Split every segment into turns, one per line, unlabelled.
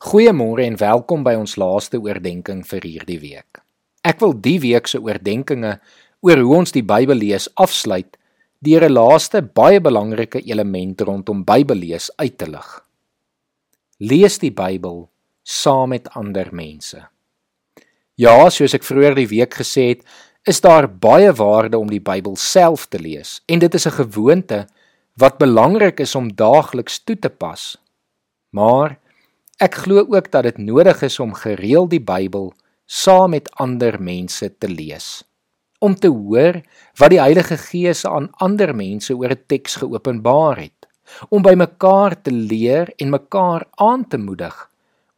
Goeiemôre en welkom by ons laaste oordeenking vir hierdie week. Ek wil die week se oordeenkings oor hoe ons die Bybel lees afsluit deur 'n laaste baie belangrike element rondom Bybellees uit te lig. Lees die Bybel saam met ander mense. Ja, soos ek vroeër die week gesê het, is daar baie waarde om die Bybel self te lees en dit is 'n gewoonte wat belangrik is om daagliks toe te pas. Maar Ek glo ook dat dit nodig is om gereeld die Bybel saam met ander mense te lees. Om te hoor wat die Heilige Gees aan ander mense oor 'n teks geopenbaar het. Om by mekaar te leer en mekaar aan te moedig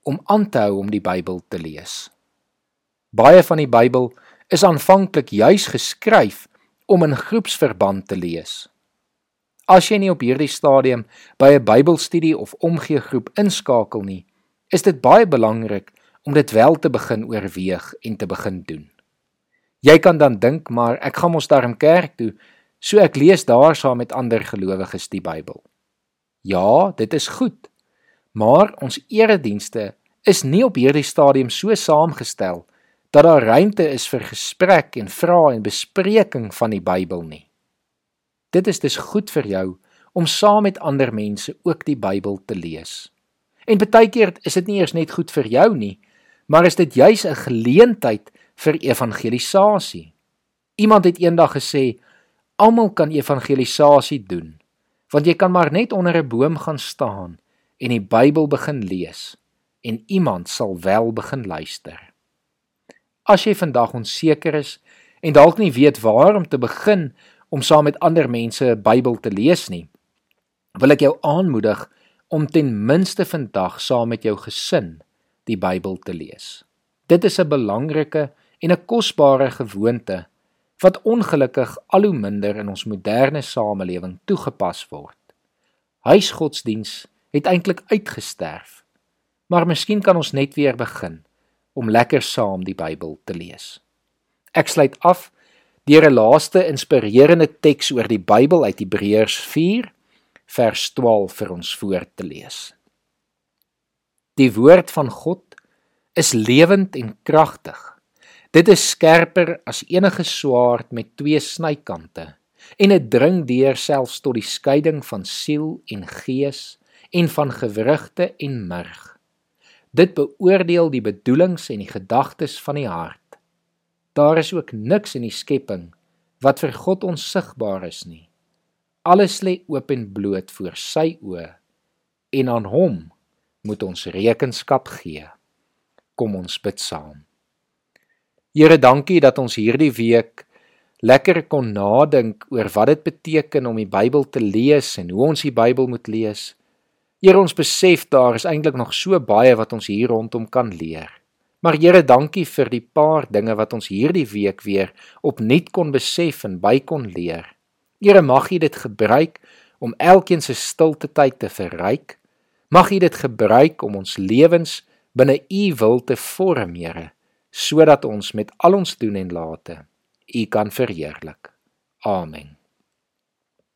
om aan te hou om die Bybel te lees. Baie van die Bybel is aanvanklik juis geskryf om in groepsverband te lees. As jy nie op hierdie stadium by 'n Bybelstudie of omgee groep inskakel nie, is dit baie belangrik om dit wel te begin oorweeg en te begin doen. Jy kan dan dink, maar ek gaan mos daarom kerk toe, so ek lees daar saam met ander gelowiges die Bybel. Ja, dit is goed. Maar ons eredienste is nie op hierdie stadium so saamgestel dat daar ruimte is vir gesprek en vrae en bespreking van die Bybel nie. Dit is dus goed vir jou om saam met ander mense ook die Bybel te lees. En baie keer is dit nie eers net goed vir jou nie, maar is dit juis 'n geleentheid vir evangelisasie. Iemand het eendag gesê, almal kan evangelisasie doen, want jy kan maar net onder 'n boom gaan staan en die Bybel begin lees en iemand sal wel begin luister. As jy vandag onseker is en dalk nie weet waar om te begin om saam met ander mense 'n Bybel te lees nie, wil ek jou aanmoedig om ten minste vandag saam met jou gesin die Bybel te lees. Dit is 'n belangrike en 'n kosbare gewoonte wat ongelukkig al hoe minder in ons moderne samelewing toegepas word. Huisgodsdiens het eintlik uitgesterf. Maar miskien kan ons net weer begin om lekker saam die Bybel te lees. Ek sluit af deur 'n laaste inspirerende teks oor die Bybel uit Hebreërs vers 12 vir ons voor te lees. Die woord van God is lewend en kragtig. Dit is skerper as enige swaard met twee snykante en dit dring deur selfs tot die skeiding van siel en gees en van gewrigte en murg. Dit beoordeel die bedoelings en die gedagtes van die hart. Daar is ook niks in die skepping wat vir God onsigbaar is nie. Alles lê oop en bloot voor sy oë en aan hom moet ons rekenskap gee. Kom ons bid saam. Here, dankie dat ons hierdie week lekker kon nadink oor wat dit beteken om die Bybel te lees en hoe ons die Bybel moet lees. Here, ons besef daar is eintlik nog so baie wat ons hier rondom kan leer. Maar Here, dankie vir die paar dinge wat ons hierdie week weer opnuut kon besef en by kon leer. Here mag U dit gebruik om elkeen se stilte tyd te verryk. Mag U dit gebruik om ons lewens binne U wil te vorm, Here, sodat ons met al ons doen en late U kan verheerlik. Amen.